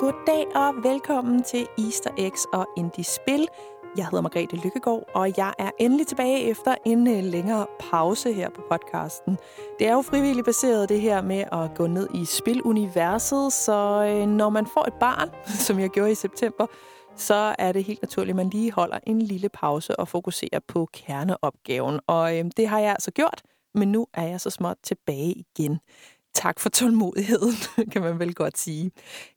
Goddag og velkommen til Easter Eggs og Indie Spil. Jeg hedder Margrethe Lykkegaard, og jeg er endelig tilbage efter en øh, længere pause her på podcasten. Det er jo frivilligt baseret det her med at gå ned i spiluniverset, så øh, når man får et barn, som jeg gjorde i september, så er det helt naturligt, at man lige holder en lille pause og fokuserer på kerneopgaven. Og øh, det har jeg altså gjort, men nu er jeg så småt tilbage igen. Tak for tålmodigheden, kan man vel godt sige.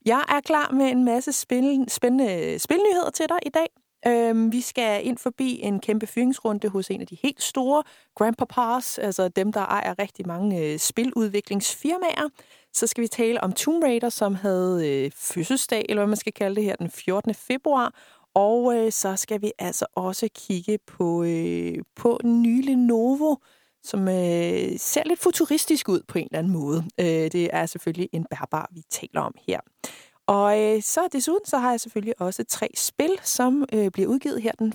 Jeg er klar med en masse spændende, spilnyheder til dig i dag. Øhm, vi skal ind forbi en kæmpe fyringsrunde hos en af de helt store grandpapas, altså dem, der ejer rigtig mange øh, spiludviklingsfirmaer. Så skal vi tale om Tomb Raider, som havde øh, fødselsdag, eller hvad man skal kalde det her, den 14. februar. Og øh, så skal vi altså også kigge på, øh, på en ny Lenovo, som øh, ser lidt futuristisk ud på en eller anden måde. Øh, det er selvfølgelig en bærbar, vi taler om her. Og øh, så desuden så har jeg selvfølgelig også tre spil, som øh, bliver udgivet her den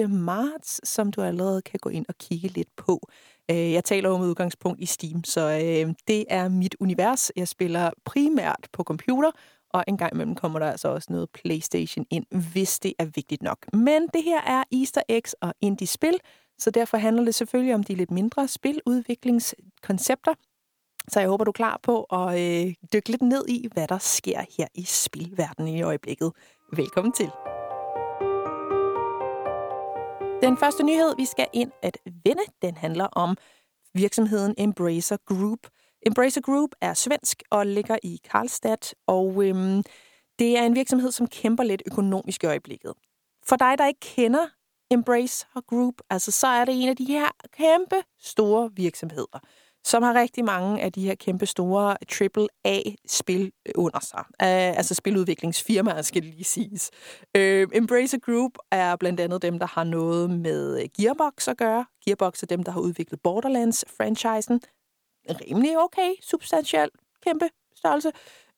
1. marts, som du allerede kan gå ind og kigge lidt på. Øh, jeg taler om udgangspunkt i Steam, så øh, det er mit univers. Jeg spiller primært på computer, og en gang imellem kommer der altså også noget PlayStation ind, hvis det er vigtigt nok. Men det her er Easter eggs og indie-spil, så derfor handler det selvfølgelig om de lidt mindre spiludviklingskoncepter. Så jeg håber, du er klar på at øh, dykke lidt ned i, hvad der sker her i spilverdenen i øjeblikket. Velkommen til. Den første nyhed, vi skal ind at vende, den handler om virksomheden Embracer Group. Embracer Group er svensk og ligger i Karlstad, og øhm, det er en virksomhed, som kæmper lidt økonomisk i øjeblikket. For dig, der ikke kender Embracer Group, altså så er det en af de her kæmpe store virksomheder, som har rigtig mange af de her kæmpe store AAA-spil under sig. Uh, altså spiludviklingsfirmaer, skal det lige siges. Øh, uh, Embracer Group er blandt andet dem, der har noget med øh, Gearbox at gøre. Gearbox er dem, der har udviklet Borderlands-franchisen. Rimelig okay, substantielt, kæmpe størrelse.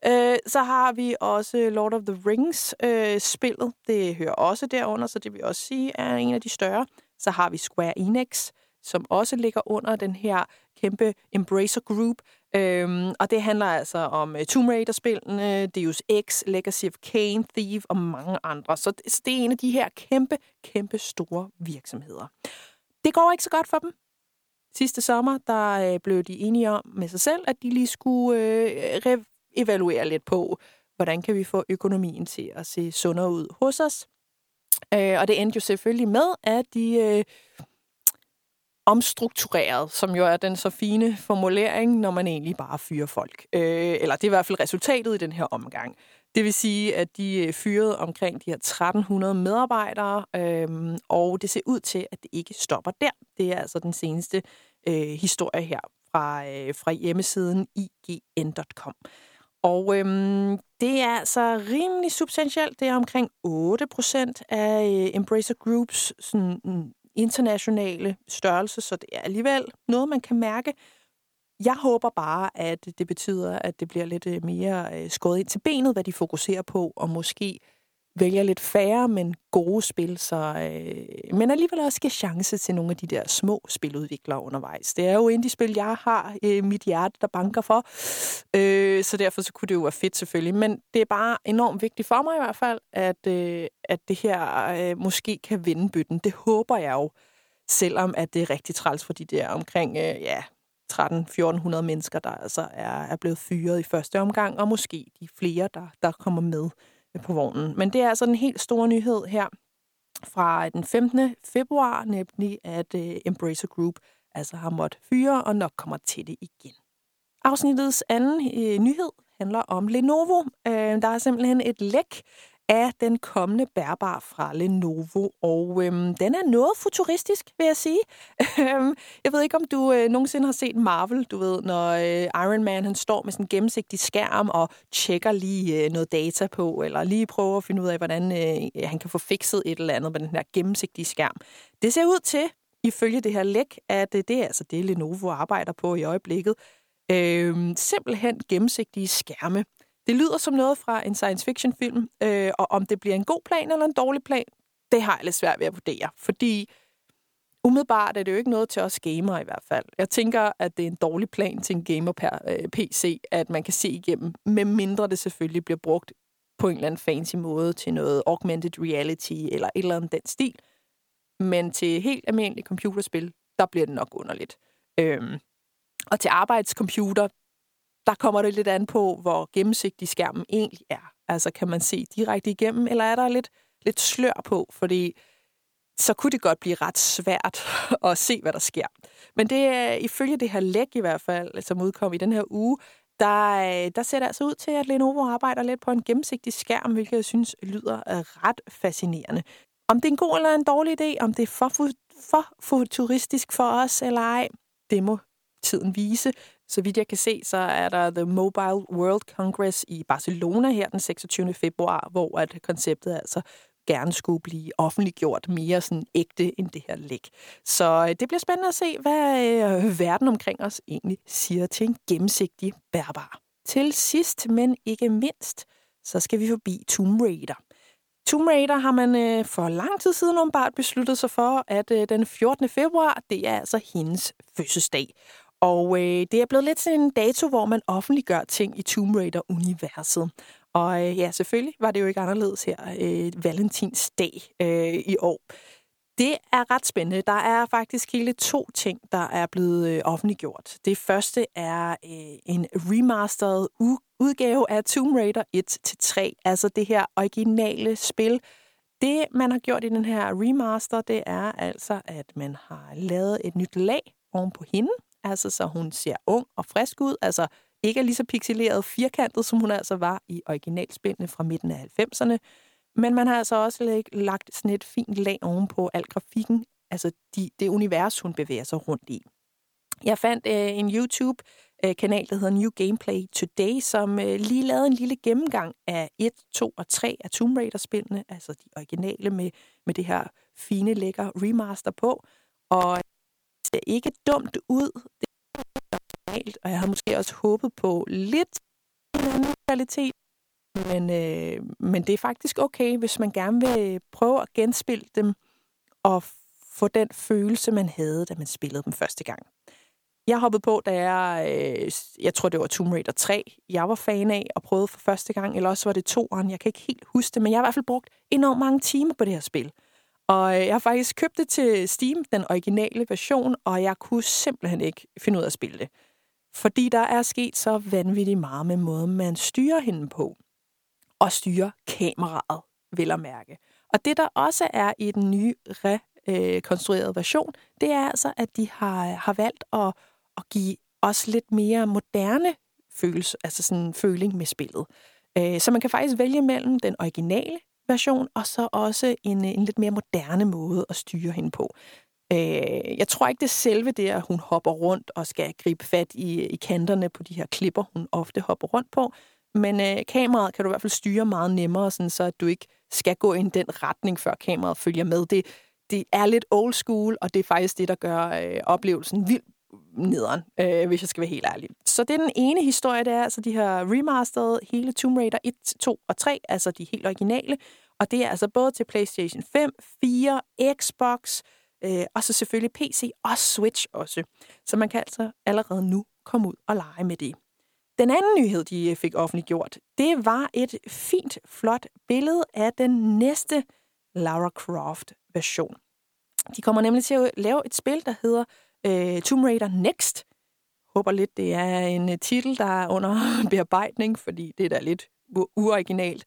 Uh, så har vi også Lord of the Rings-spillet. Øh, det hører også derunder, så det vil også sige er en af de større. Så har vi Square Enix, som også ligger under den her kæmpe Embracer Group. Øhm, og det handler altså om uh, Tomb Raider-spillene, Deus Ex, Legacy of Kain, Thief og mange andre. Så det, så det er en af de her kæmpe, kæmpe store virksomheder. Det går ikke så godt for dem. Sidste sommer, der øh, blev de enige om med sig selv, at de lige skulle øh, evaluere lidt på, hvordan kan vi få økonomien til at se sundere ud hos os. Øh, og det endte jo selvfølgelig med, at de øh, omstruktureret, som jo er den så fine formulering, når man egentlig bare fyrer folk. Øh, eller det er i hvert fald resultatet i den her omgang. Det vil sige, at de øh, fyrede omkring de her 1300 medarbejdere, øh, og det ser ud til, at det ikke stopper der. Det er altså den seneste øh, historie her fra, øh, fra hjemmesiden ign.com. Og øhm, det er altså rimelig substantielt. Det er omkring 8 procent af øh, Embracer Groups sådan, mm, internationale størrelse, så det er alligevel noget, man kan mærke. Jeg håber bare, at det betyder, at det bliver lidt øh, mere øh, skåret ind til benet, hvad de fokuserer på, og måske vælger lidt færre, men gode spil, så, øh, men alligevel også giver chance til nogle af de der små spiludviklere undervejs. Det er jo indie-spil, jeg har øh, mit hjerte, der banker for, øh, så derfor så kunne det jo være fedt selvfølgelig, men det er bare enormt vigtigt for mig i hvert fald, at, øh, at det her øh, måske kan vinde bytten. Det håber jeg jo, selvom at det er rigtig træls for de der omkring, øh, ja, 13-1400 mennesker, der altså er, er blevet fyret i første omgang, og måske de flere, der, der kommer med på vognen. Men det er altså en helt stor nyhed her fra øh, den 15. februar, nemlig at uh, Embracer Group altså har måttet fyre og nok kommer til det igen. Afsnittets anden uh, nyhed handler om Lenovo. Uh, der er simpelthen et læk af den kommende bærbar fra Lenovo, og øhm, den er noget futuristisk, vil jeg sige. Øhm, jeg ved ikke, om du øh, nogensinde har set Marvel, du ved, når øh, Iron Man han står med sådan en gennemsigtig skærm og tjekker lige øh, noget data på, eller lige prøver at finde ud af, hvordan øh, han kan få fikset et eller andet med den her gennemsigtige skærm. Det ser ud til, ifølge det her læk, at øh, det er altså det, Lenovo arbejder på i øjeblikket. Øh, simpelthen gennemsigtige skærme. Det lyder som noget fra en science fiction film, øh, og om det bliver en god plan eller en dårlig plan, det har jeg lidt svært ved at vurdere, fordi umiddelbart er det jo ikke noget til os gamere i hvert fald. Jeg tænker, at det er en dårlig plan til en gamer per øh, PC, at man kan se igennem, medmindre det selvfølgelig bliver brugt på en eller anden fancy måde til noget augmented reality eller et eller andet den stil. Men til helt almindelige computerspil, der bliver det nok underligt. Øhm, og til arbejdscomputer, der kommer det lidt an på, hvor gennemsigtig skærmen egentlig er. Altså, kan man se direkte igennem, eller er der lidt, lidt slør på? Fordi så kunne det godt blive ret svært at se, hvad der sker. Men det er ifølge det her læg i hvert fald, som udkom i den her uge, der, der ser det altså ud til, at Lenovo arbejder lidt på en gennemsigtig skærm, hvilket jeg synes lyder ret fascinerende. Om det er en god eller en dårlig idé, om det er for, for futuristisk for os eller ej, det må tiden vise. Så vidt jeg kan se, så er der The Mobile World Congress i Barcelona her den 26. februar, hvor at konceptet altså gerne skulle blive offentliggjort mere sådan ægte end det her læg. Så øh, det bliver spændende at se, hvad øh, verden omkring os egentlig siger til en gennemsigtig bærbar. Til sidst, men ikke mindst, så skal vi forbi Tomb Raider. Tomb Raider har man øh, for lang tid siden åbenbart besluttet sig for, at øh, den 14. februar, det er altså hendes fødselsdag. Og øh, det er blevet lidt sådan en dato, hvor man offentliggør ting i Tomb Raider-universet. Og øh, ja, selvfølgelig var det jo ikke anderledes her øh, Valentinsdag øh, i år. Det er ret spændende. Der er faktisk hele to ting, der er blevet øh, offentliggjort. Det første er øh, en remastered udgave af Tomb Raider 1-3, altså det her originale spil. Det, man har gjort i den her remaster, det er altså, at man har lavet et nyt lag oven på hende, altså så hun ser ung og frisk ud, altså ikke er lige så pixeleret firkantet, som hun altså var i originalspillene fra midten af 90'erne. Men man har altså også lagt sådan et fint lag ovenpå al grafikken, altså de, det univers, hun bevæger sig rundt i. Jeg fandt øh, en YouTube-kanal, øh, der hedder New Gameplay Today, som øh, lige lavede en lille gennemgang af 1, 2 og 3 af Tomb Raider-spillene, altså de originale med, med det her fine, lækker remaster på. Og ikke dumt ud. Det er normalt, og jeg har måske også håbet på lidt en anden kvalitet. Men, øh, men det er faktisk okay, hvis man gerne vil prøve at genspille dem og få den følelse, man havde, da man spillede dem første gang. Jeg hoppede på, da jeg, øh, jeg tror det var Tomb Raider 3, jeg var fan af og prøvede for første gang, eller også var det toeren, jeg kan ikke helt huske det, men jeg har i hvert fald brugt enormt mange timer på det her spil. Og øh, jeg har faktisk købt det til Steam, den originale version, og jeg kunne simpelthen ikke finde ud af at spille det. Fordi der er sket så vanvittigt meget med måden, man styrer hende på. Og styrer kameraet, vil at mærke. Og det, der også er i den nye rekonstruerede version, det er altså, at de har, har valgt at, at give os lidt mere moderne følelse, altså sådan en føling med spillet. Øh, så man kan faktisk vælge mellem den originale version, og så også en, en lidt mere moderne måde at styre hende på. Øh, jeg tror ikke, det er selve det, at hun hopper rundt og skal gribe fat i, i kanterne på de her klipper, hun ofte hopper rundt på. Men øh, kameraet kan du i hvert fald styre meget nemmere, sådan så at du ikke skal gå i den retning, før kameraet følger med. Det, det er lidt old school, og det er faktisk det, der gør øh, oplevelsen vildt nederen, øh, hvis jeg skal være helt ærlig. Så det er den ene historie, det er altså de her remastered hele Tomb Raider 1, 2 og 3, altså de helt originale. Og det er altså både til PlayStation 5, 4, Xbox, Øh, og så selvfølgelig PC og Switch også. Så man kan altså allerede nu komme ud og lege med det. Den anden nyhed, de fik offentliggjort, det var et fint, flot billede af den næste Lara Croft-version. De kommer nemlig til at lave et spil, der hedder øh, Tomb Raider Next. Håber lidt, det er en øh, titel, der er under bearbejdning, fordi det er da lidt uoriginalt.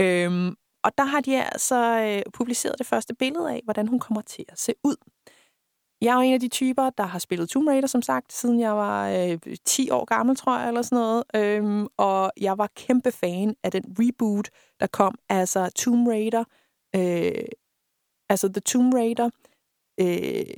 Øhm, og der har de altså øh, publiceret det første billede af, hvordan hun kommer til at se ud. Jeg er jo en af de typer, der har spillet Tomb Raider, som sagt, siden jeg var øh, 10 år gammel, tror jeg, eller sådan noget. Øhm, og jeg var kæmpe fan af den reboot, der kom, altså Tomb Raider, øh, altså The Tomb Raider, øh,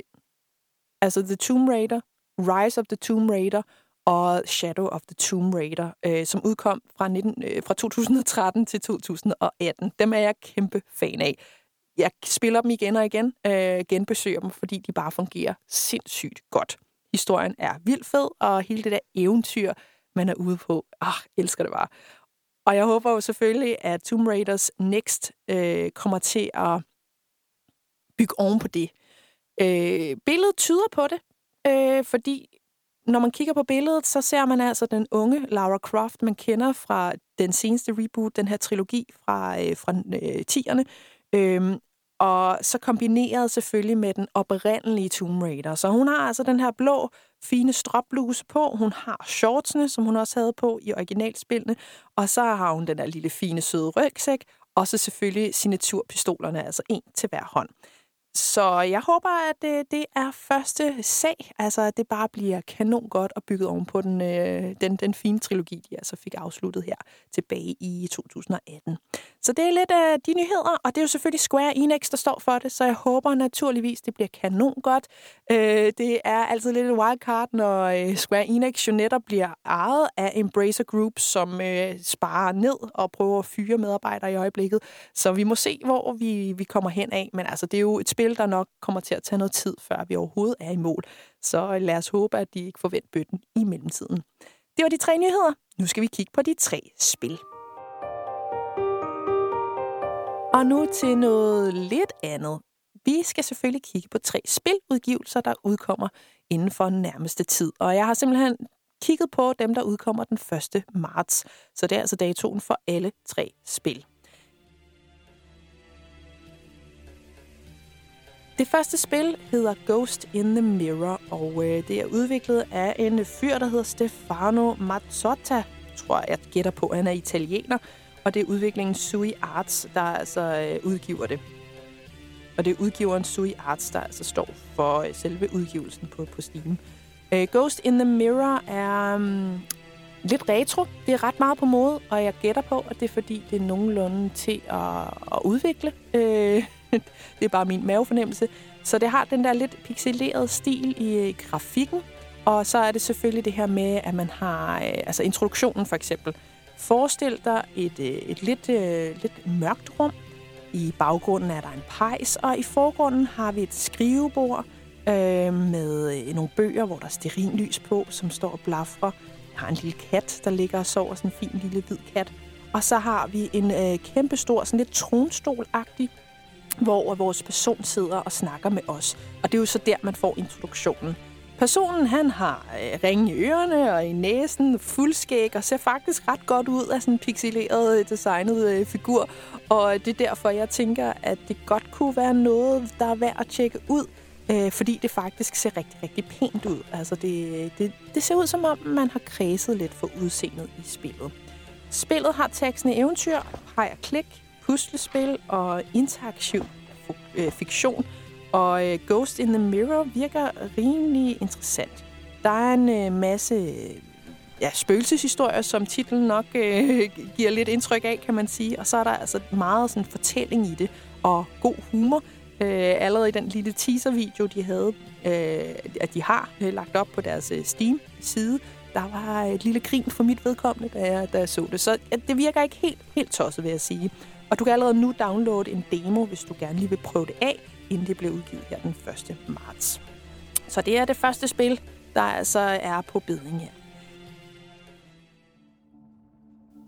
altså The Tomb Raider, Rise of the Tomb Raider, og Shadow of the Tomb Raider, øh, som udkom fra, 19, øh, fra 2013 til 2018. Dem er jeg kæmpe fan af. Jeg spiller dem igen og igen, øh, genbesøger dem, fordi de bare fungerer sindssygt godt. Historien er vildt fed, og hele det der eventyr, man er ude på, ah, elsker det bare. Og jeg håber jo selvfølgelig, at Tomb Raiders Next øh, kommer til at bygge oven på det. Øh, billedet tyder på det, øh, fordi når man kigger på billedet, så ser man altså den unge Lara Croft, man kender fra den seneste reboot, den her trilogi fra, øh, fra øh, 10'erne. Øhm, og så kombineret selvfølgelig med den oprindelige Tomb Raider. Så hun har altså den her blå, fine stropbluse på. Hun har shortsene, som hun også havde på i originalspillene. Og så har hun den der lille, fine, søde rygsæk. Og så selvfølgelig signaturpistolerne, altså en til hver hånd. Så jeg håber, at det, det er første sag, altså at det bare bliver kanon godt og bygget oven på den, øh, den, den fine trilogi, de altså fik afsluttet her tilbage i 2018. Så det er lidt af de nyheder, og det er jo selvfølgelig Square Enix, der står for det, så jeg håber naturligvis, det bliver kanon godt. Øh, det er altid lidt et wildcard, når øh, Square Enix jo netop bliver ejet af Embracer Group, som øh, sparer ned og prøver at fyre medarbejdere i øjeblikket. Så vi må se, hvor vi, vi kommer hen af, men altså det er jo et spil, der nok kommer til at tage noget tid, før vi overhovedet er i mål. Så øh, lad os håbe, at de ikke får vendt bøtten i mellemtiden. Det var de tre nyheder. Nu skal vi kigge på de tre spil. Og nu til noget lidt andet. Vi skal selvfølgelig kigge på tre spiludgivelser, der udkommer inden for den nærmeste tid. Og jeg har simpelthen kigget på dem, der udkommer den 1. marts. Så det er altså datoen for alle tre spil. Det første spil hedder Ghost in the Mirror, og øh, det er udviklet af en fyr, der hedder Stefano Mazzotta. Tror jeg, jeg gætter på, at han er italiener. Og det er udviklingen Sui Arts, der altså øh, udgiver det. Og det er udgiveren Sui Arts, der altså står for øh, selve udgivelsen på, på Steam. Øh, Ghost in the Mirror er um, lidt retro. Det er ret meget på mode, og jeg gætter på, at det er fordi, det er nogenlunde til at, at udvikle. Øh, det er bare min mavefornemmelse. Så det har den der lidt pixelerede stil i øh, i grafikken. Og så er det selvfølgelig det her med, at man har øh, altså introduktionen for eksempel. Forestil dig et, øh, et lidt, øh, lidt mørkt rum. I baggrunden er der en pejs, og i forgrunden har vi et skrivebord øh, med øh, nogle bøger, hvor der er lys på, som står og blafrer. Jeg har en lille kat, der ligger og sover, sådan en fin lille hvid kat. Og så har vi en øh, kæmpe stor, sådan lidt tronstolagtig, hvor vores person sidder og snakker med os. Og det er jo så der, man får introduktionen. Personen han har øh, ringe i ørerne og i næsen, fuldskæg og ser faktisk ret godt ud af sådan en pixeleret, øh, designet øh, figur. Og det er derfor, jeg tænker, at det godt kunne være noget, der er værd at tjekke ud. Øh, fordi det faktisk ser rigtig, rigtig pænt ud. Altså det, det, det ser ud som om, man har kredset lidt for udseendet i spillet. Spillet har teksten eventyr, peg og klik, puslespil og interaktiv øh, fiktion. Og øh, Ghost in the Mirror virker rimelig interessant. Der er en øh, masse ja, spøgelseshistorier, som titlen nok øh, giver lidt indtryk af, kan man sige. Og så er der altså meget sådan fortælling i det, og god humor. Øh, allerede i den lille teaser-video, de havde, øh, at de har øh, lagt op på deres øh, Steam-side, der var et lille grin for mit vedkommende, da jeg, da jeg så det. Så ja, det virker ikke helt, helt tosset, vil jeg sige. Og du kan allerede nu downloade en demo, hvis du gerne lige vil prøve det af, inden det blev udgivet her den 1. marts. Så det er det første spil, der altså er på bedring her.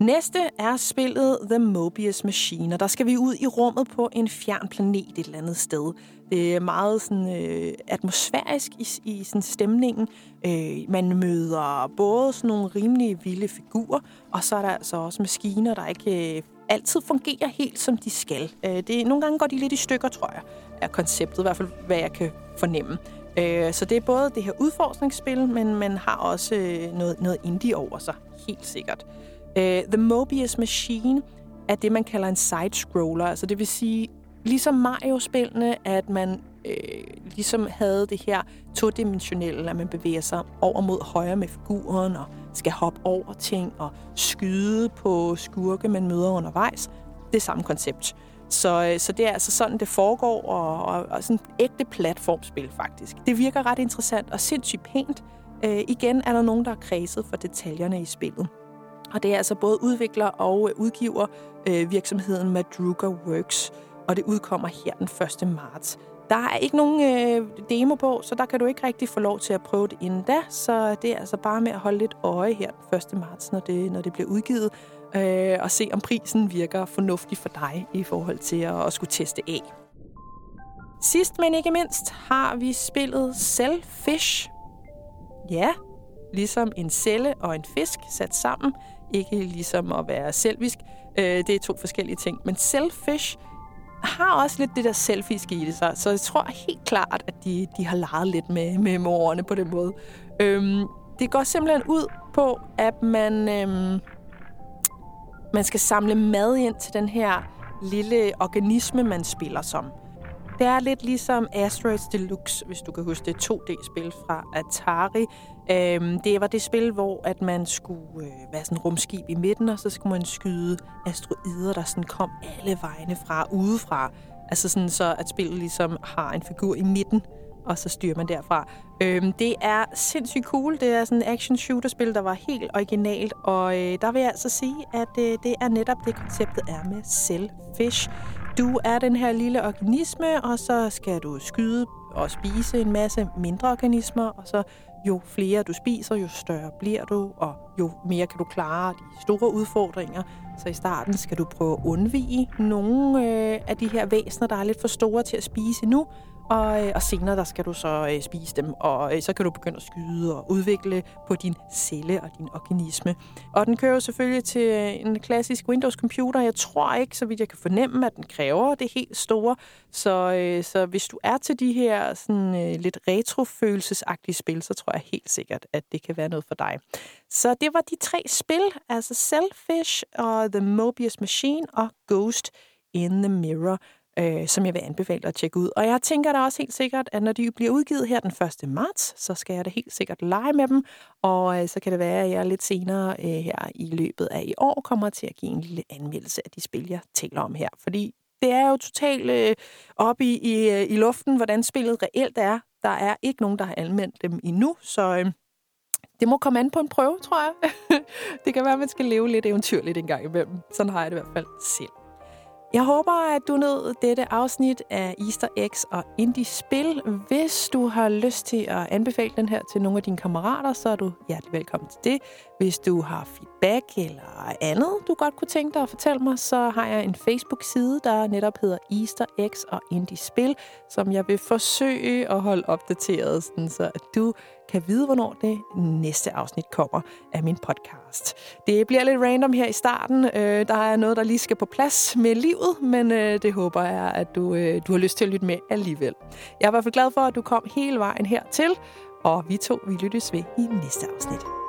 Næste er spillet The Mobius Machine, og der skal vi ud i rummet på en fjern planet et eller andet sted. Det er meget sådan, øh, atmosfærisk i, i sådan stemningen. Øh, man møder både sådan nogle rimelig vilde figurer, og så er der altså også maskiner, der ikke øh, altid fungerer helt, som de skal. Øh, det, nogle gange går de lidt i stykker, tror jeg, er konceptet, i hvert fald hvad jeg kan fornemme. Øh, så det er både det her udforskningsspil, men man har også øh, noget, noget indie over sig, helt sikkert. Øh, The Mobius Machine er det, man kalder en side-scroller, altså det vil sige, ligesom Mario-spillene, at man øh, ligesom havde det her todimensionelle, at man bevæger sig over mod højre med figuren og skal hoppe over ting og skyde på skurke, man møder undervejs. Det er samme koncept. Så, øh, så det er altså sådan, det foregår, og, og, og sådan et ægte platformspil faktisk. Det virker ret interessant og sindssygt pænt. Øh, igen er der nogen, der har kredset for detaljerne i spillet. Og det er altså både udvikler og øh, udgiver øh, virksomheden Madruga Works, og det udkommer her den 1. marts. Der er ikke nogen øh, demo på, så der kan du ikke rigtig få lov til at prøve det inden da. Så det er altså bare med at holde lidt øje her 1. marts, når det, når det bliver udgivet. Øh, og se, om prisen virker fornuftig for dig i forhold til at, at skulle teste af. Sidst, men ikke mindst, har vi spillet Selfish. Ja, ligesom en celle og en fisk sat sammen. Ikke ligesom at være selvisk. Øh, det er to forskellige ting. Men selfish har også lidt det der selfie i det, så, så jeg tror helt klart, at de, de har leget lidt med, med morerne på den måde. Øhm, det går simpelthen ud på, at man, øhm, man skal samle mad ind til den her lille organisme, man spiller som. Det er lidt ligesom Asteroids Deluxe, hvis du kan huske det 2D-spil fra Atari. Øhm, det var det spil, hvor at man skulle øh, være sådan rumskib i midten, og så skulle man skyde asteroider, der sådan kom alle vegne fra udefra. Altså sådan så, at spillet ligesom har en figur i midten, og så styrer man derfra. Øhm, det er sindssygt cool. Det er sådan en action-shooter-spil, der var helt originalt, og øh, der vil jeg altså sige, at øh, det er netop det, konceptet er med Selfish. Du er den her lille organisme, og så skal du skyde og spise en masse mindre organismer, og så jo flere du spiser, jo større bliver du, og jo mere kan du klare de store udfordringer. Så i starten skal du prøve at undvige nogle øh, af de her væsener, der er lidt for store til at spise nu, og, øh, og senere der skal du så øh, spise dem, og øh, så kan du begynde at skyde og udvikle på din celle og din organisme. Og den kører jo selvfølgelig til øh, en klassisk Windows-computer. Jeg tror ikke, så vidt jeg kan fornemme, at den kræver det helt store. Så, øh, så hvis du er til de her sådan, øh, lidt retrofølelsesagtige spil, så tror jeg helt sikkert, at det kan være noget for dig. Så det var de tre spil, altså Selfish og The Mobius Machine og Ghost in the Mirror øh, som jeg vil anbefale at tjekke ud. Og jeg tænker da også helt sikkert, at når de bliver udgivet her den 1. marts, så skal jeg da helt sikkert lege med dem, og øh, så kan det være, at jeg lidt senere øh, her i løbet af i år kommer til at give en lille anmeldelse af de spil, jeg taler om her. Fordi det er jo totalt øh, op i, i, øh, i luften, hvordan spillet reelt er. Der er ikke nogen, der har anmeldt dem endnu, så... Øh, det må komme an på en prøve, tror jeg. det kan være, at man skal leve lidt eventyrligt en gang imellem. Sådan har jeg det i hvert fald selv. Jeg håber, at du nød dette afsnit af Easter eggs og Indie Spil. Hvis du har lyst til at anbefale den her til nogle af dine kammerater, så er du hjertelig velkommen til det. Hvis du har feedback eller andet, du godt kunne tænke dig at fortælle mig, så har jeg en Facebook-side, der netop hedder Easter eggs og Indie Spil, som jeg vil forsøge at holde opdateret, sådan så at du kan vide, hvornår det næste afsnit kommer af min podcast. Det bliver lidt random her i starten. Øh, der er noget, der lige skal på plads med livet, men øh, det håber jeg, at du, øh, du har lyst til at lytte med alligevel. Jeg er i hvert fald glad for, at du kom hele vejen hertil, og vi to, vi lyttes ved i næste afsnit.